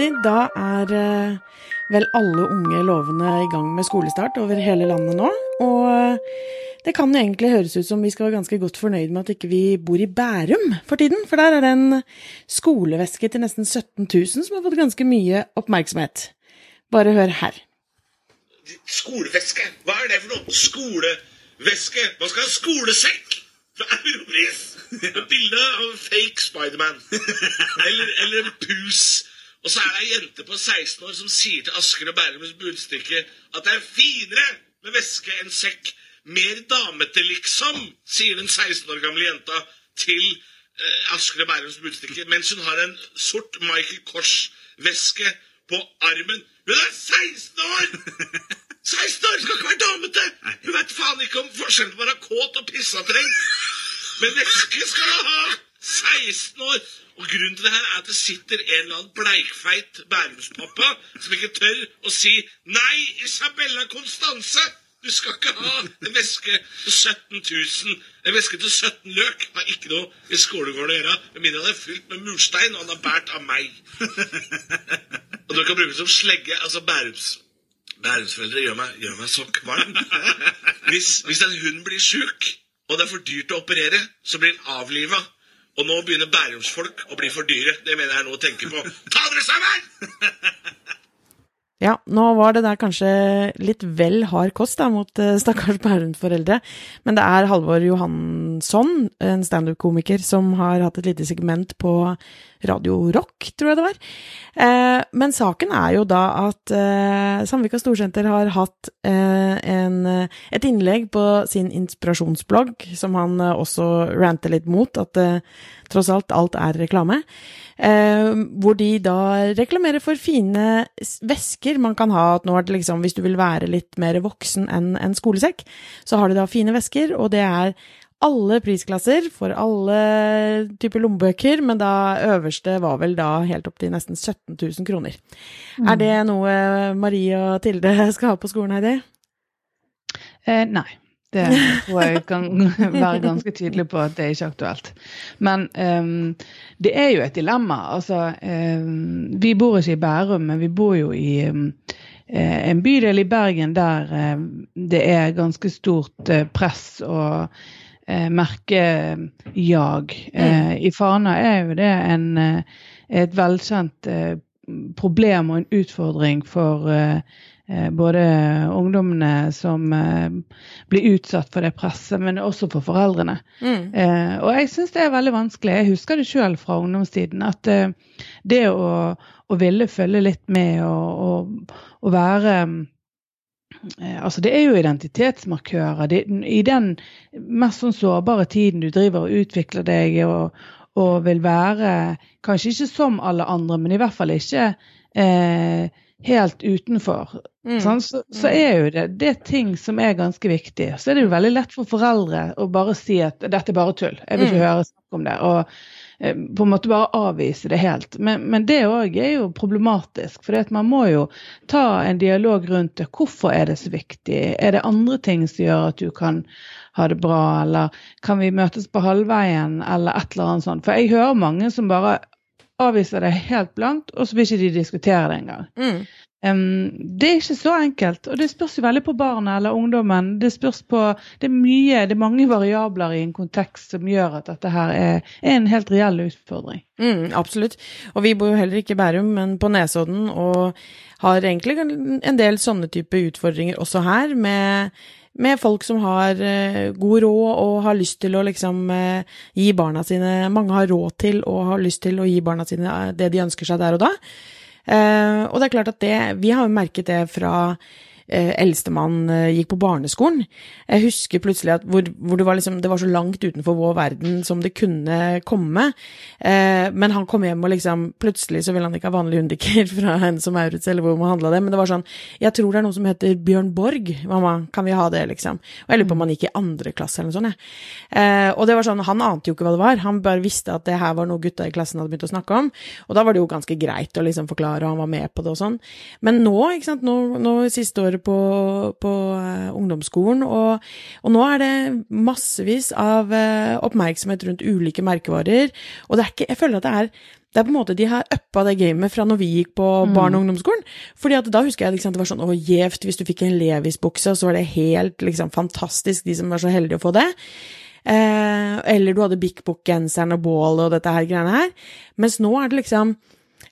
Heidi, da er eh, vel alle unge lovende i gang med skolestart over hele landet nå. Og eh, det kan jo egentlig høres ut som vi skal være ganske godt fornøyd med at ikke vi bor i Bærum for tiden, for der er det en skoleveske til nesten 17 000 som har fått ganske mye oppmerksomhet. Bare hør her. Skoleveske? Hva er det for noe? Skoleveske? Man skal ha skolesekk fra Europris! Med bilde av fake Spiderman. Eller, eller en pus. Og så er det ei jente på 16 år som sier til Asker og Bærums Budstikke at det er finere med veske enn sekk. Mer damete, liksom, sier den 16 år gamle jenta til eh, Asker og Bærums Budstikke, mens hun har en sort Michael Kors-veske på armen. Hun er 16 år! 16 år skal ikke være damete! Hun vet faen ikke om forskjellen på å være kåt og pissetrengt. Men veske skal hun ha! 16 år! Og grunnen til det her er at det sitter en eller annen bleikfeit bærumspappa som ikke tør å si 'Nei, Isabella Constanze! Du skal ikke ha en veske til 17 000. En veske til 17 løk har ikke noe i skolegården å gjøre, med mindre den er fylt med murstein, og han er båret av meg. og du kan bruke det som slegge. Altså Bærums Bærumsforeldre gjør meg, gjør meg så kvalm. Hvis, hvis en hund blir sjuk, og det er for dyrt å operere, så blir den avliva. Og nå begynner bærumsfolk å bli for dyre. Det mener jeg er noe å tenke på. Ta dere sammen! Ja, nå var det der kanskje litt vel hard kost da, mot uh, stakkars Bærum-foreldre, men det er Halvor Johansson, en standup-komiker, som har hatt et lite segment på Radio Rock, tror jeg det var. Eh, men saken er jo da at eh, Sandvika Storsenter har hatt eh, en, et innlegg på sin inspirasjonsblogg, som han også ranter litt mot, at tross alt alt er reklame. Eh, hvor de da reklamerer for fine vesker man kan ha. At nå er det liksom, hvis du vil være litt mer voksen enn en skolesekk, så har de da fine vesker, og det er alle prisklasser for alle typer lommebøker, men da øverste var vel da helt opp til nesten 17 000 kroner. Mm. Er det noe Marie og Tilde skal ha på skolen, Heidi? Eh, nei. Det tror jeg kan være ganske tydelig på at det er ikke aktuelt. Men um, det er jo et dilemma. Altså, um, vi bor ikke i Bærum, men vi bor jo i um, en bydel i Bergen der det er ganske stort press og eh, merkejag. Eh, I Fana er jo det en, eh, et velkjent eh, problem og en utfordring for eh, eh, både ungdommene som blir utsatt for det presset, men også for foreldrene. Mm. og jeg syns det er veldig vanskelig. Jeg husker det sjøl fra ungdomstiden. At det å, å, ville følge litt med og, og, og være Eh, altså Det er jo identitetsmarkører. Det, I den mest sånn sårbare tiden du driver og utvikler deg og, og vil være kanskje ikke som alle andre, men i hvert fall ikke eh, helt utenfor. Mm. Sånn, så, så, mm. er jo det, det er ting som er ganske viktig. Så er det jo veldig lett for foreldre å bare si at dette er bare tull. Jeg vil ikke mm. høre snakk om det. og Eh, på en måte bare avvise det helt. Men, men det òg er jo problematisk. For man må jo ta en dialog rundt det. Hvorfor er det så viktig? Er det andre ting som gjør at du kan ha det bra, eller kan vi møtes på halvveien, eller et eller annet sånt. For jeg hører mange som bare avviser det helt blankt, og så vil ikke de diskutere det engang. Mm. Um, det er ikke så enkelt, og det spørs jo veldig på barnet eller ungdommen. Det spørs på, det er mye, det er mange variabler i en kontekst som gjør at dette her er, er en helt reell utfordring. Mm, absolutt. Og vi bor jo heller ikke i Bærum, men på Nesodden, og har egentlig en del sånne type utfordringer også her, med, med folk som har uh, god råd og har lyst til å liksom uh, gi barna sine Mange har råd til og har lyst til å gi barna sine uh, det de ønsker seg der og da. Uh, og det er klart at det Vi har jo merket det fra eh, eldstemann eh, gikk på barneskolen. Jeg husker plutselig at hvor, hvor det, var liksom, det var så langt utenfor vår verden som det kunne komme. Eh, men han kom hjem og liksom Plutselig så ville han ikke ha vanlig hundiker fra henne som Maurits, eller hvor man handla det, men det var sånn Jeg tror det er noe som heter Bjørn Borg, mamma, kan vi ha det, liksom? Og jeg lurer på om han gikk i andre klasse eller noe sånt, jeg. Eh, og det var sånn, han ante jo ikke hva det var, han bare visste at det her var noe gutta i klassen hadde begynt å snakke om, og da var det jo ganske greit å liksom forklare, og han var med på det og sånn. Men nå, ikke sant, nå, nå siste året på, på uh, ungdomsskolen, og, og, nå er det massevis av uh, oppmerksomhet rundt ulike merkevarer. Og det er ikke, jeg føler at det er det er på en måte De har uppa det gamet fra når vi gikk på barne- og ungdomsskolen. Fordi at da husker jeg liksom, det var sånn å gjevt hvis du fikk en Levis-bukse, så var det helt liksom fantastisk, de som var så heldige å få det. Eh, eller du hadde Bik Bok-genseren og bålet og dette her greiene her. Mens nå er det liksom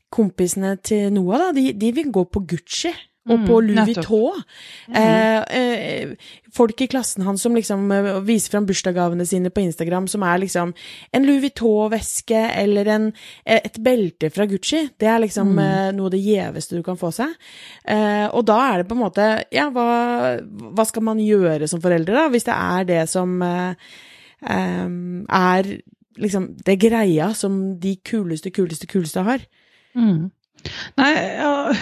Kompisene til Noah, da, de, de vil gå på Gucci. Og på Louis. Vuitton. Mm. eh, folk i klassen hans som liksom eh, viser fram bursdagsgavene sine på Instagram, som er liksom en Louis Vuitton-veske eller en, eh, et belte fra Gucci. Det er liksom mm. noe av det gjeveste du kan få seg. Eh, og da er det på en måte Ja, hva, hva skal man gjøre som foreldre, da, hvis det er det som eh, eh, er liksom det greia som de kuleste, kuleste, kuleste har? Mm. Nei, ja,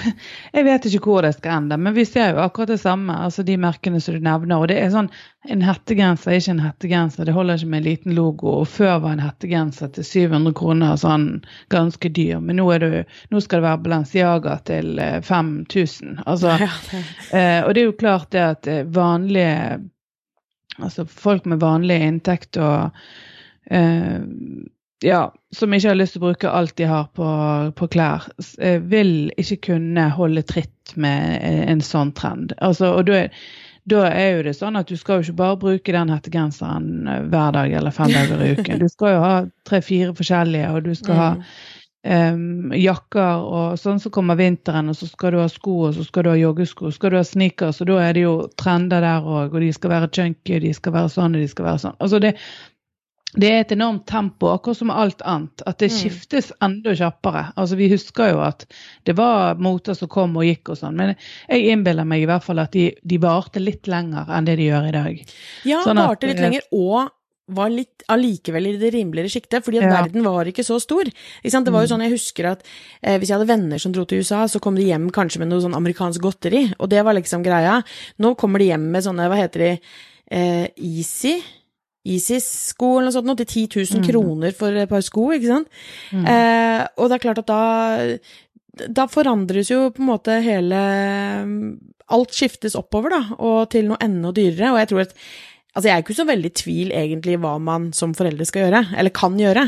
jeg vet ikke hvor det skal ende, men vi ser jo akkurat det samme. altså De merkene som du nevner. og det er sånn, En hettegenser er ikke en hettegenser, det holder ikke med en liten logo. og Før var en hettegenser til 700 kroner sånn ganske dyr, men nå, det, nå skal det være Balenciaga til eh, 5000. Altså, Ja, det- eh, og det er jo klart det at eh, vanlige Altså folk med vanlig inntekt og eh, ja, som ikke har lyst til å bruke alt de har på, på klær, eh, vil ikke kunne holde tritt med eh, en sånn trend. Altså, og da er, da er jo det sånn at du skal jo ikke bare bruke den hettegenseren eh, hver dag eller fem dager i uken. Du skal jo ha tre-fire forskjellige, og du skal ha um, jakker, og sånn så kommer vinteren, og så skal du ha sko, og så skal du ha joggesko, så skal du ha sneakers, og da er det jo trender der òg, og de skal være chunky, de skal være sånn, og de skal være sånn. Altså det, det er et enormt tempo, akkurat som alt annet. At det skiftes enda kjappere. Altså Vi husker jo at det var moter som kom og gikk og sånn, men jeg innbiller meg i hvert fall at de, de varte litt lenger enn det de gjør i dag. Ja, Sånn at, varte litt eh, lenger, og var litt allikevel i det rimeligere sjiktet, fordi at Ja. verden var ikke så stor. Ikke? Det var jo sånn, jeg husker at eh, hvis jeg hadde venner som dro til USA, så kom de hjem kanskje med noe sånn amerikansk godteri, og det var liksom greia. Nå kommer de hjem med sånne, hva heter de, eh, Easy? Easy-sko eller noe sånt, noe til 10 000 kroner for et par sko, ikke sant? Eh, og det er klart at da da forandres jo på en måte hele Alt skiftes oppover, da, og til noe enda dyrere. Og jeg tror at Altså, jeg er ikke så veldig i tvil egentlig hva man som foreldre skal gjøre, eller kan gjøre.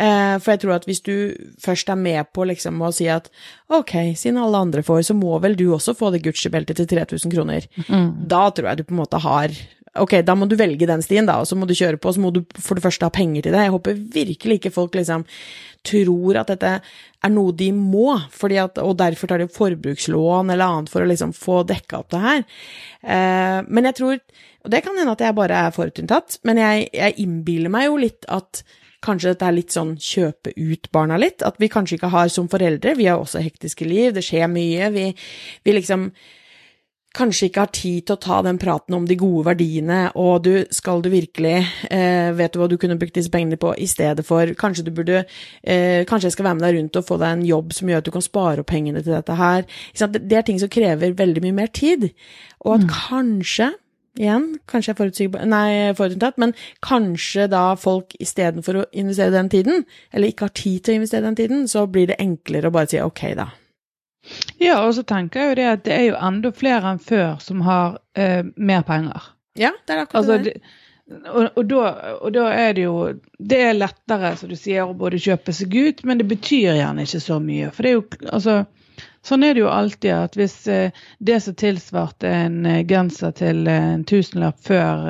Eh, for jeg tror at hvis du først er med på liksom å si at ok, siden alle andre får, så må vel du også få det Gucci-beltet til 3000 kroner. Da tror jeg du på en måte har Ok, da må du velge den stien, da, og så må du kjøre på, og så må du for det første ha penger til det. Jeg håper virkelig ikke folk liksom tror at dette er noe de må, at, og derfor tar de opp forbrukslån eller annet for å liksom få dekka opp det her. Eh, men jeg tror, og det kan hende at jeg bare er forutinntatt, men jeg, jeg innbiller meg jo litt at Kanskje dette er litt sånn kjøpe ut barna litt, at vi kanskje ikke har som foreldre, vi har også hektiske liv, det skjer mye, vi, vi liksom kanskje ikke har tid til å ta den praten om de gode verdiene, og du, skal du virkelig, eh, vet du hva du kunne brukt disse pengene på i stedet for, kanskje du burde, eh, kanskje jeg skal være med deg rundt og få deg en jobb som gjør at du kan spare opp pengene til dette her. Det, er ting som krever veldig mye mer tid, og at kanskje, igjen, kanskje jeg er nei, forutinntatt, men kanskje da folk istedenfor å investere den tiden, eller ikke har tid til å investere den tiden, så blir det enklere å bare si ok da. Ja, og så tenker jeg jo det at det er jo enda flere enn før som har eh, mer penger. Ja, det er akkurat Altså, det. og, og, da, og da er det jo Det er lettere, som du sier, å både kjøpe seg ut, men det betyr gjerne ikke så mye. For det er jo altså Sånn er det jo alltid at hvis eh, det som tilsvarte en eh, genser til eh, en tusenlapp før,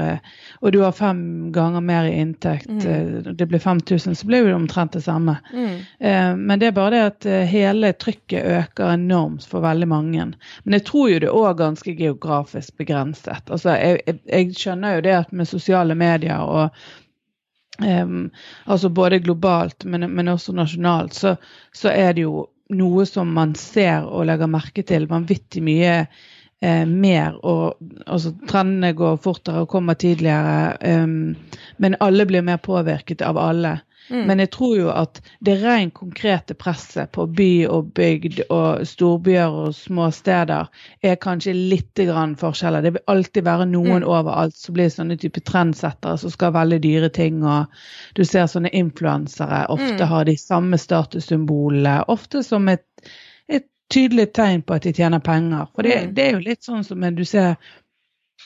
og du har fem ganger mer i inntekt, mm. det blir 5000, så blir det omtrent det samme. Mm. Men det er bare det at hele trykket øker enormt for veldig mange. Men jeg tror jo det òg ganske geografisk begrenset. Altså, jeg, jeg, jeg skjønner jo det at med sosiale medier og Um, altså både globalt, men, men også nasjonalt, så, så er det jo noe som man ser og legger merke til vanvittig mye eh, mer. og altså, Trendene går fortere og kommer tidligere, Um, men alle blir mer påvirket av alle. Men jeg tror jo at det rent konkrete presset på by og bygd og storbyer og små steder er kanskje litt grann forskjeller. Det vil alltid være noen overalt som blir sånne type trendsettere som skal ha veldig dyre ting. Og du ser sånne influensere ofte har de samme statussymbolene. Ofte som et, et tydelig tegn på at de tjener penger. For det, Mm. det er jo litt sånn som du ser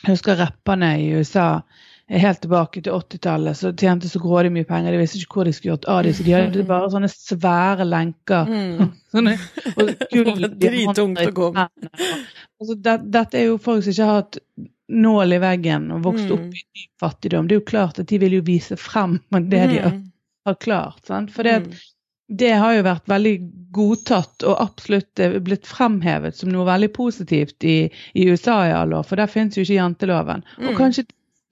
Jeg husker rapperne i USA helt tilbake til 80-tallet, så tjente så grådig mye penger. De visste ikke hvor de skulle gjort av dem, så de hadde bare sånne svære lenker. Mm. Sånne, og gull drittungt å gå med. Altså, det, dette er jo folk som ikke har hatt nål i veggen og vokst Mm. opp i fattigdom. Det er jo klart at de vil jo vise frem det de har, Mm. har klart. Sant? For det, Mm. det har jo vært veldig godtatt og absolutt eh, blitt fremhevet som noe veldig positivt i, i USA i alle år, for der finnes jo ikke janteloven. Mm. Og kanskje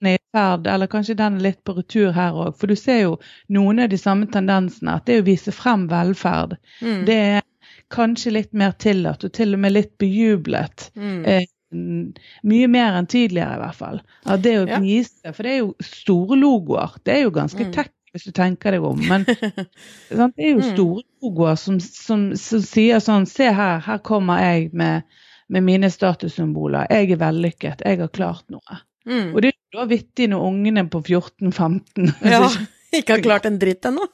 er i ferd, eller kanskje den er litt på retur her òg, for du ser jo noen av de samme tendensene. At det å vise frem velferd, Mm. det er kanskje litt mer tillatt, og til og med litt bejublet. Mm. Eh, mye mer enn tidligere, i hvert fall. At det å vise, For det er jo store logoer. Det er jo ganske Mm. tech hvis du tenker deg om. Men sant? det er jo Mm. store logoer som, som, som sier sånn Se her, her kommer jeg med, med mine statussymboler. Jeg er vellykket. Jeg har klart noe. Mm. Og det er da vittig når ungene på 14-15 Ja, ikke har klart en dritt ennå.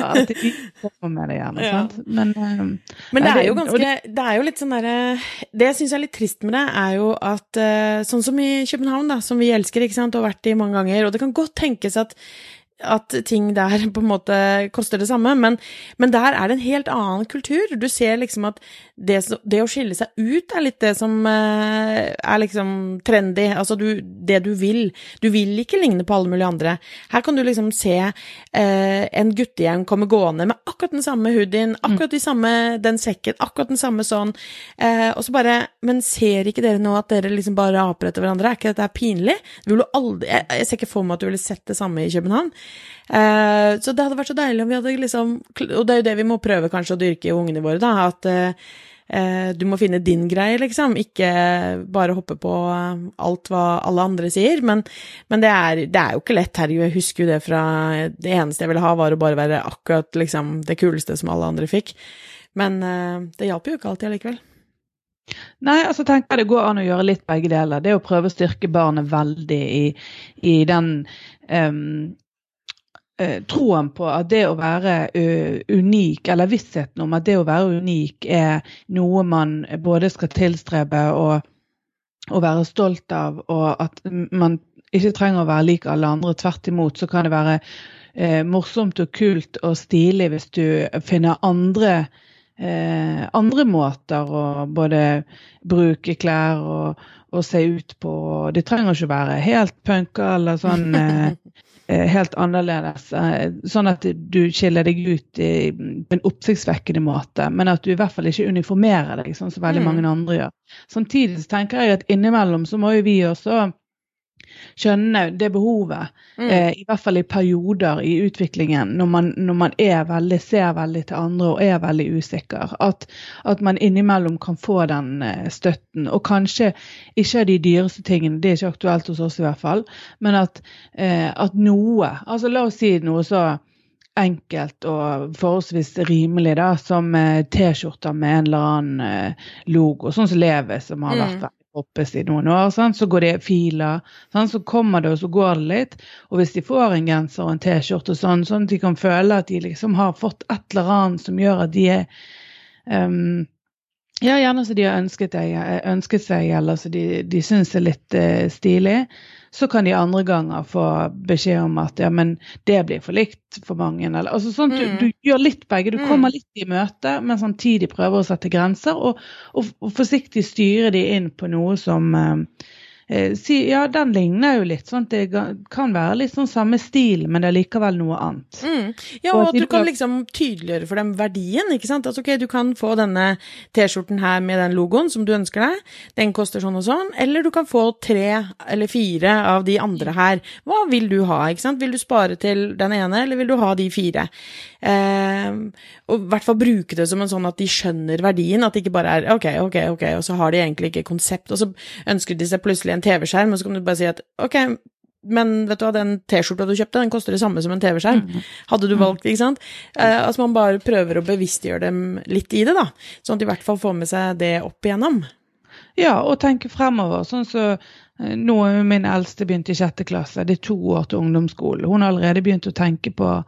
ja, de kommer med det gjerne. Ja. Sant? Men, eh, Men det er jo ganske Det er jo litt sånn derre Det jeg syns er litt trist med det, er jo at eh, sånn som i København, da, som vi elsker, ikke sant, og har vært i mange ganger, og det kan godt tenkes at at ting der på en måte koster det samme, men, men der er det en helt annen kultur. Du ser liksom at det, det å skille seg ut er litt det som eh, er liksom trendy. Altså du, det du vil. Du vil ikke ligne på alle mulige andre. Her kan du liksom se eh, en guttegjeng komme gående med akkurat den samme hoodien, akkurat de samme, den sekken, akkurat den samme sånn, eh, og så bare Men ser ikke dere nå at dere liksom bare aper etter hverandre? Er ikke dette pinlig? Du aldri, jeg, jeg ser ikke for meg at du ville sett det samme i København. Eh, så det hadde vært så deilig om vi hadde liksom Og det er jo det vi må prøve kanskje å dyrke i ungene våre, da. At eh, eh, du må finne din greie, liksom. Ikke bare hoppe på eh, alt hva alle andre sier. Men, men det, er, det er jo ikke lett. Herregud, jeg husker jo det fra Det eneste jeg ville ha, var å bare være akkurat liksom det kuleste som alle andre fikk. Men eh, det hjalp jo ikke alltid allikevel. Nei, altså tenker jeg det går an å gjøre litt begge deler. Det å prøve å styrke barnet veldig i, i den eh, troen på at det å være ø, unik, eller vissheten om at det å være unik er noe man både skal tilstrebe og, og være stolt av, og at man ikke trenger å være lik alle andre. Tvert imot så kan det være eh, morsomt og kult og stilig hvis du finner andre eh, andre måter å både bruke klær og, og se ut på. Det trenger ikke å være helt punka eller sånn eh, eh, helt annerledes. eh, Sånn at du skiller deg ut i, på en oppsiktsvekkende måte, men at du i hvert fall ikke uniformerer deg, sånn som veldig Mm. mange andre gjør. Samtidig så tenker jeg at innimellom så må jo vi også skjønne det behovet, Mm. eh, i hvert fall i perioder i utviklingen, når man, når man veldig, ser veldig til andre og er veldig usikker. At, at man innimellom kan få den eh, støtten. Og kanskje ikke de dyreste tingene, det er ikke aktuelt hos oss i hvert fall, men at, eh, at noe altså La oss si noe så enkelt og forholdsvis rimelig da, som eh, T-skjorter med en eller annen eh, logo, sånn som Levi, som har Mm. vært veldig poppes i noen år. Sant? Så går det filer, sant? så kommer det og så går det litt. Og hvis de får en genser og en T-skjorte sånn, sånn at de kan føle at de liksom har fått et eller annet som gjør at de er um, ja, gjerne som de har ønsket, ønsket seg, eller så de, de syns er litt uh, stilig. Så kan de andre ganger få beskjed om at ja, men det blir for likt for mange. Eller, altså sånn, Mm. du, du gjør litt begge. Du Mm. kommer litt i møte, men samtidig prøver å sette grenser. Og, og, og forsiktig styre de inn på noe som eh, si, Ja, den ligner jo litt. sånn Det kan være litt sånn samme stil, men det er likevel noe annet. Mm. Ja, Og og at at du kan liksom tydeliggjøre for dem verdien, ikke sant. Altså, ok, du kan få denne T-skjorten her med den logoen som du ønsker deg, den koster sånn og sånn, eller du kan få tre eller fire av de andre her. Hva vil du ha, ikke sant? Vil du spare til den ene, eller vil du ha de fire? Eh, og i hvert fall bruke det som en sånn at de skjønner verdien, at det ikke bare er ok, ok, ok, og så har de egentlig ikke konsept, og så ønsker de seg plutselig en TV-skjerm, og så kan du bare si at ok, men vet du hva, den T-skjorta du kjøpte, den koster det samme som en TV-skjerm. Hadde du valgt, ikke sant? Eh, altså man bare prøver å bevisstgjøre dem litt i det, da. Sånn at de i hvert fall får med seg det opp igjennom. Ja, og tenke fremover. Sånn så eh, nå er min eldste begynt i sjette klasse. Det er to år til ungdomsskolen. Hun har allerede begynt å tenke på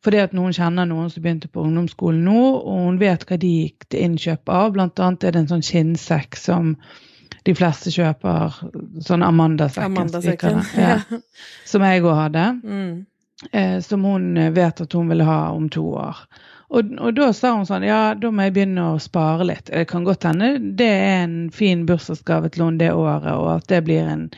fordi at noen kjenner noen som begynte på ungdomsskolen nå, og hun vet hva de gikk til innkjøp av. Blant annet er det en sånn skinnsekk som de fleste kjøper sånn Amanda-sekken. Amanda-sekken. Ja. Som jeg òg hadde. Mm. Eh, som hun vet at hun vil ha om to år. Og, og, da sa hun sånn Ja, da må jeg begynne å spare litt. Det kan godt hende det er en fin bursdagsgave til henne det året, og at det blir en,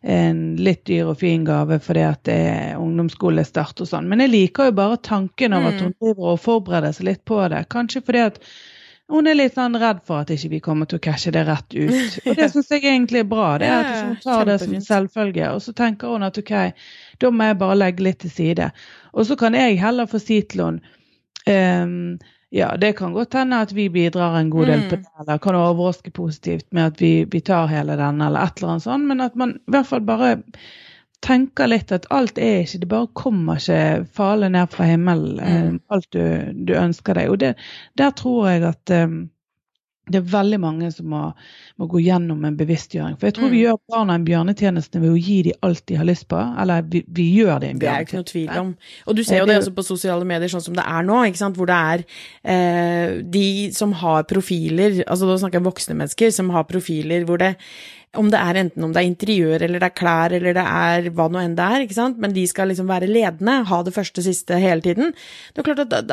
en litt dyr og fin gave fordi at det er ungdomsskolestart og sånn. Men jeg liker jo bare tanken av at hun driver og forbereder seg litt på det. Kanskje fordi at hun er litt sånn redd for at ikke vi kommer til å cashe det rett ut. Og det syns jeg egentlig er bra. det er at Hun tar det som selvfølge. Og så tenker hun at OK, da må jeg bare legge litt til side. Og så kan jeg heller få si til henne um, ja, det kan godt hende at vi bidrar en god del på det, eller kan overraske positivt med at vi, vi tar hele denne, eller et eller annet sånt. Men at man i hvert fall bare tenker litt at alt er ikke Det bare kommer ikke farlig ned fra himmelen, mm. alt du, du, ønsker deg. Og det, der tror jeg at um, det er veldig mange som må, må, gå gjennom en bevisstgjøring. For jeg tror mm. vi gjør barna en bjørnetjeneste ved å gi dem alt de har lyst på. Eller vi, vi gjør det en bjørnetjeneste. Det er ikke noe tvil om. Og du ser jo det også på sosiale medier, sånn som det er nå, hvor det er eh, de som har profiler, altså da snakker jeg voksne mennesker, som har profiler hvor det om det er enten om det er interiør, eller det er klær, eller det er hva nå enn det er, ikke sant, men de skal liksom være ledende, ha det første og siste hele tiden. Det er klart at det,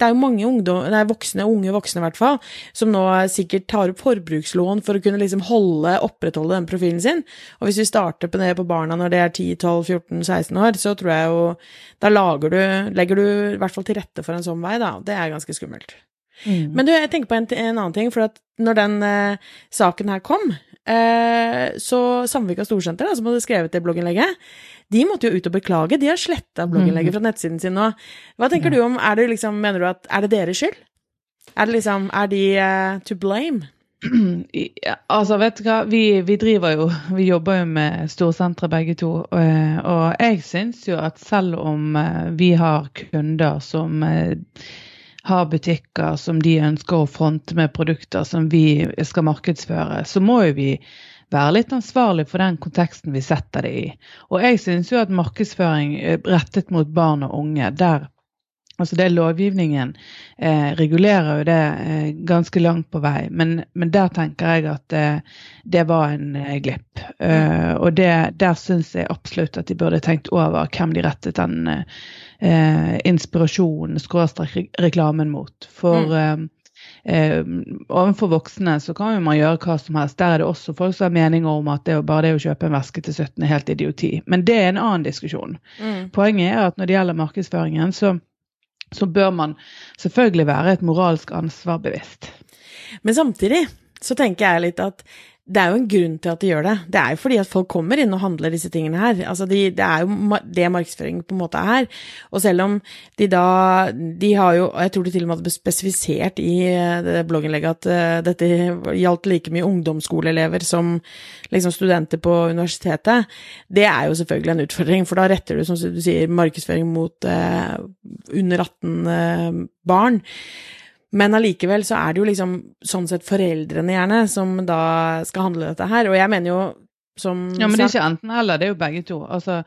det er jo mange ungdom, det er voksne, unge voksne i hvert fall, som nå sikkert tar opp forbrukslån for å kunne liksom holde, opprettholde den profilen sin. Og hvis vi starter på det på barna når det er 10-12-14-16 år, så tror jeg jo Da lager du, legger du i hvert fall til rette for en sånn vei, da. Det er ganske skummelt. Mm. Men du, jeg tenker på en, en annen ting, for at når den eh, saken her kom, så Samvika Storsenter, som hadde skrevet det blogginnlegget, de måtte jo ut og beklage. De har sletta blogginnlegget mm. fra nettsiden sin nå. Hva tenker du om Er det liksom, mener du at er det deres skyld? Er det liksom Er de uh, to blame? Ja, altså, vet du hva, vi, vi, driver jo Vi jobber jo med storsentre begge to. Og, og jeg syns jo at selv om vi har kunder som har butikker som de ønsker å fronte med produkter som vi skal markedsføre, så må jo vi være litt ansvarlig for den konteksten vi setter det i. Og jeg syns jo at markedsføring rettet mot barn og unge, der Altså det Lovgivningen eh, regulerer jo det eh, ganske langt på vei, men, men der tenker jeg at eh, det var en eh, glipp. Uh, og det, der syns jeg absolutt at de burde tenkt over hvem de rettet den eh, inspirasjonen, skråstrek reklamen mot. For mm. Eh, overfor voksne så kan jo man gjøre hva som helst. Der er det også folk som har meninger om at det bare det å kjøpe en veske til 17 er helt idioti. Men det er en annen diskusjon. Mm. Poenget er at når det gjelder markedsføringen, så så bør man selvfølgelig være et moralsk ansvar bevisst. Men samtidig så tenker jeg litt at det er jo en grunn til at de gjør det. Det er jo fordi at folk kommer inn og handler disse tingene her. Altså de, det er jo det markedsføring på en måte er. Og selv om de da De har jo Jeg tror de til og med hadde spesifisert i eh, det blogginnlegget at uh, dette gjaldt like mye ungdomsskoleelever som liksom studenter på universitetet. Det er jo selvfølgelig en utfordring, for da retter du, som du sier, markedsføring mot uh, under 18 uh, barn. Men allikevel så er det jo liksom sånn sett foreldrene gjerne som da skal handle dette her. Og jeg mener jo som Ja, men det er ikke enten eller, det er jo begge to. Altså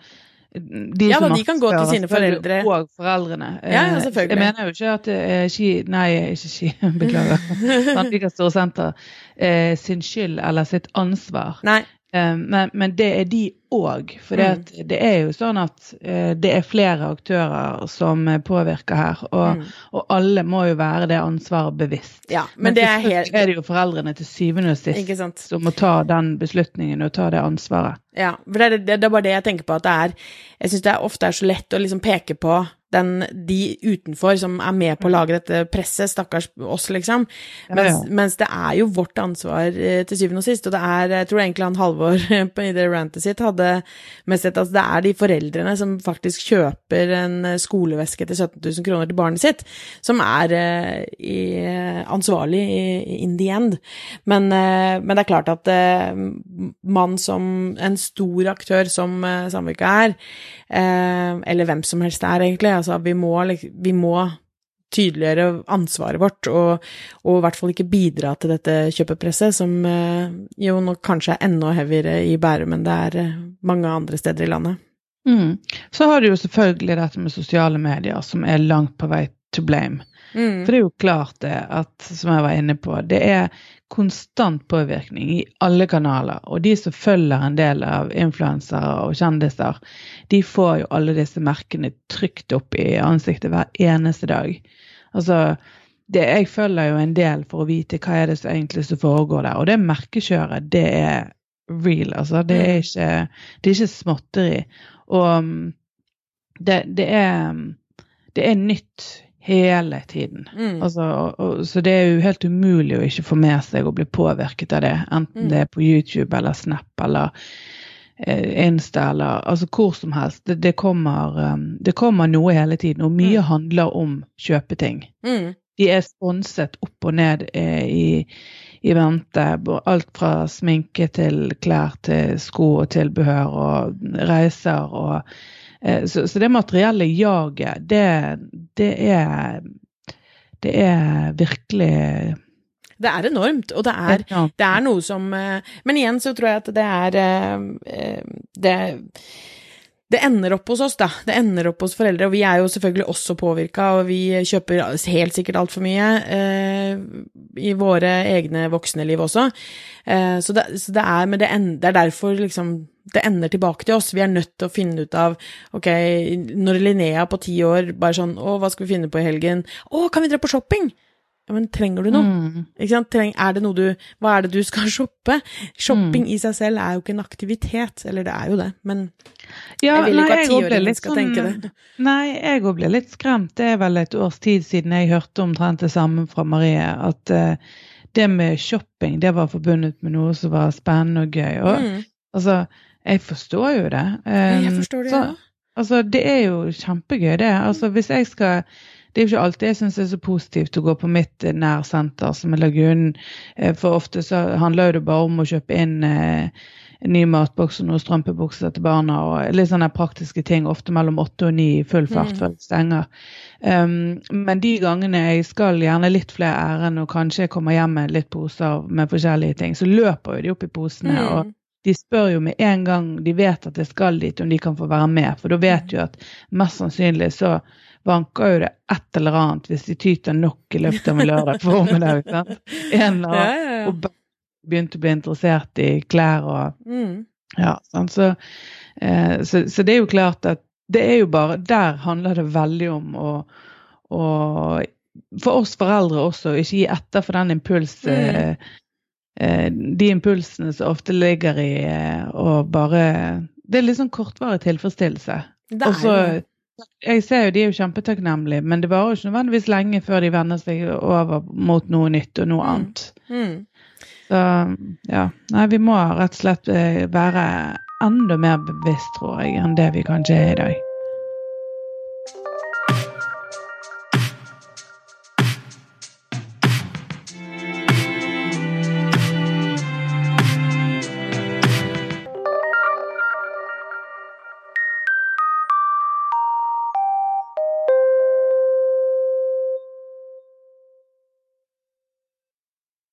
de ja, da, de kan gå til sine foreldre. Og foreldrene. Ja, ja, selvfølgelig. Jeg mener jo ikke at er ski... Nei, ikke ski, beklager. Sandvika Storsenter eh, sin skyld eller sitt ansvar. Nei. Eh, men, men, det er de òg. For mm. det er jo sånn at uh, det er flere aktører som påvirker her. Og, mm. og, alle må jo være det ansvaret bevisst. Ja, men, men det er, helt... er det jo foreldrene til syvende og sist som må ta den beslutningen og ta det ansvaret. Ja, for det er, det, det er bare det jeg tenker på at det er Jeg syns det ofte er så lett å liksom peke på den, de utenfor som er med på å lage dette presset, stakkars oss, liksom. Mens, ja, ja. mens det er jo vårt ansvar eh, til syvende og sist, og det er Jeg tror egentlig han Halvor i det rantet sitt hadde mest sett at det er de foreldrene som faktisk kjøper en skoleveske til 17 000 kroner til barnet sitt, som er uh, i, ansvarlig i, in the end. Men, uh, men, det er klart at uh, man som en stor aktør som Samvika er, eller hvem som helst er, egentlig, Altså, vi må, vi må tydeliggjøre ansvaret vårt, og, og, i hvert fall ikke bidra til dette kjøpepresset, som eh, jo nok kanskje er enda heavyere i Bærum enn det er eh, mange andre steder i landet. Mm. Så har du jo selvfølgelig dette med sosiale medier, som er langt på vei to blame. Mm. For det er jo klart det at, som jeg var inne på, det er konstant påvirkning i alle kanaler. Og de som følger en del av influensere og kjendiser, de får jo alle disse merkene trykt opp i ansiktet hver eneste dag. Altså, det, jeg følger jo en del for å vite hva er det som egentlig som foregår der. Og det merkekjøret, det er real, altså. Det er ikke, det er ikke småtteri. Og um, det, det, er, det er nytt hele tiden. Mm. Altså, og, og, så det er jo helt umulig å ikke få med seg og bli påvirket av det. Enten Mm. det er på YouTube eller Snap eller eh, Insta eller altså hvor som helst. Det, det, kommer, um, det kommer noe hele tiden, og mye Mm. handler om kjøpeting. Mm. De er sponset opp og ned eh, i, i vente. Alt fra sminke til klær til sko og tilbehør og reiser og så, så det materielle jaget, det, det er Det er virkelig Det er enormt, og det er, det er noe som eh, Men igjen så tror jeg at det er eh, eh, Det det ender opp hos oss, da. Det ender opp hos foreldre, og vi er jo selvfølgelig også påvirka, og vi kjøper helt sikkert altfor mye eh, i våre egne voksne liv også. Eh, så, det, så det er Men det, en, det er derfor liksom det ender tilbake til oss. Vi er nødt til å finne ut av Ok, når Linnea på ti år bare sånn Å, hva skal vi finne på i helgen? Å, kan vi dra på shopping? Ja, men trenger du noe? Mm. Ikke sant? Treng, er det noe du Hva er det du skal shoppe? Shopping i seg selv er jo ikke en aktivitet. Eller det er jo det, men Ja, jeg vil nei, ikke at tiåringen skal sånn- tenke det. Nei, jeg òg ble litt skremt. Det er vel et års tid siden jeg hørte omtrent det samme fra Marie. At uh, det med shopping, det var forbundet med noe som var spennende og gøy. Og Mm. altså, jeg forstår jo det. Jeg Um, forstår det, så, ja. Altså, det er jo kjempegøy, det. Altså, hvis jeg skal Det er jo ikke alltid jeg syns det er så positivt å gå på mitt eh, nærsenter, som er Lagunen. Eh, For ofte så handler det bare om å kjøpe inn eh, en ny matboks og noen strømpebukser til barna og litt sånne praktiske ting, ofte mellom åtte og ni i full fart Mm. før det stenger. Um, men de gangene jeg skal gjerne litt flere ærend, og kanskje jeg kommer hjem med litt poser med forskjellige ting, så løper jo de opp i posene. og Mm. De spør jo med en gang de vet at jeg skal dit, om de kan få være med. For da vet du at mest sannsynlig så vanker jo det et eller annet hvis de tyter nok i løpet av en lørdag formiddag. ikke sant? En eller annen ja, ja. og begynte å bli interessert i klær og Mm. ja? Så, eh, så, så det er jo klart at det er jo bare Der handler det veldig om å, å For oss foreldre også, ikke gi etter for den impulsen. Mm. Eh, De impulsene som ofte ligger i eh, å bare Det er litt sånn kortvarig tilfredsstillelse. Det er så jo jeg ser jo de er jo kjempetakknemlige, men det varer jo ikke nødvendigvis lenge før de vender seg over mot noe nytt og noe Mm. annet. Mm. Så ja, nei, vi må rett og slett eh, være enda mer bevisst, tror jeg, enn det vi kanskje er i dag.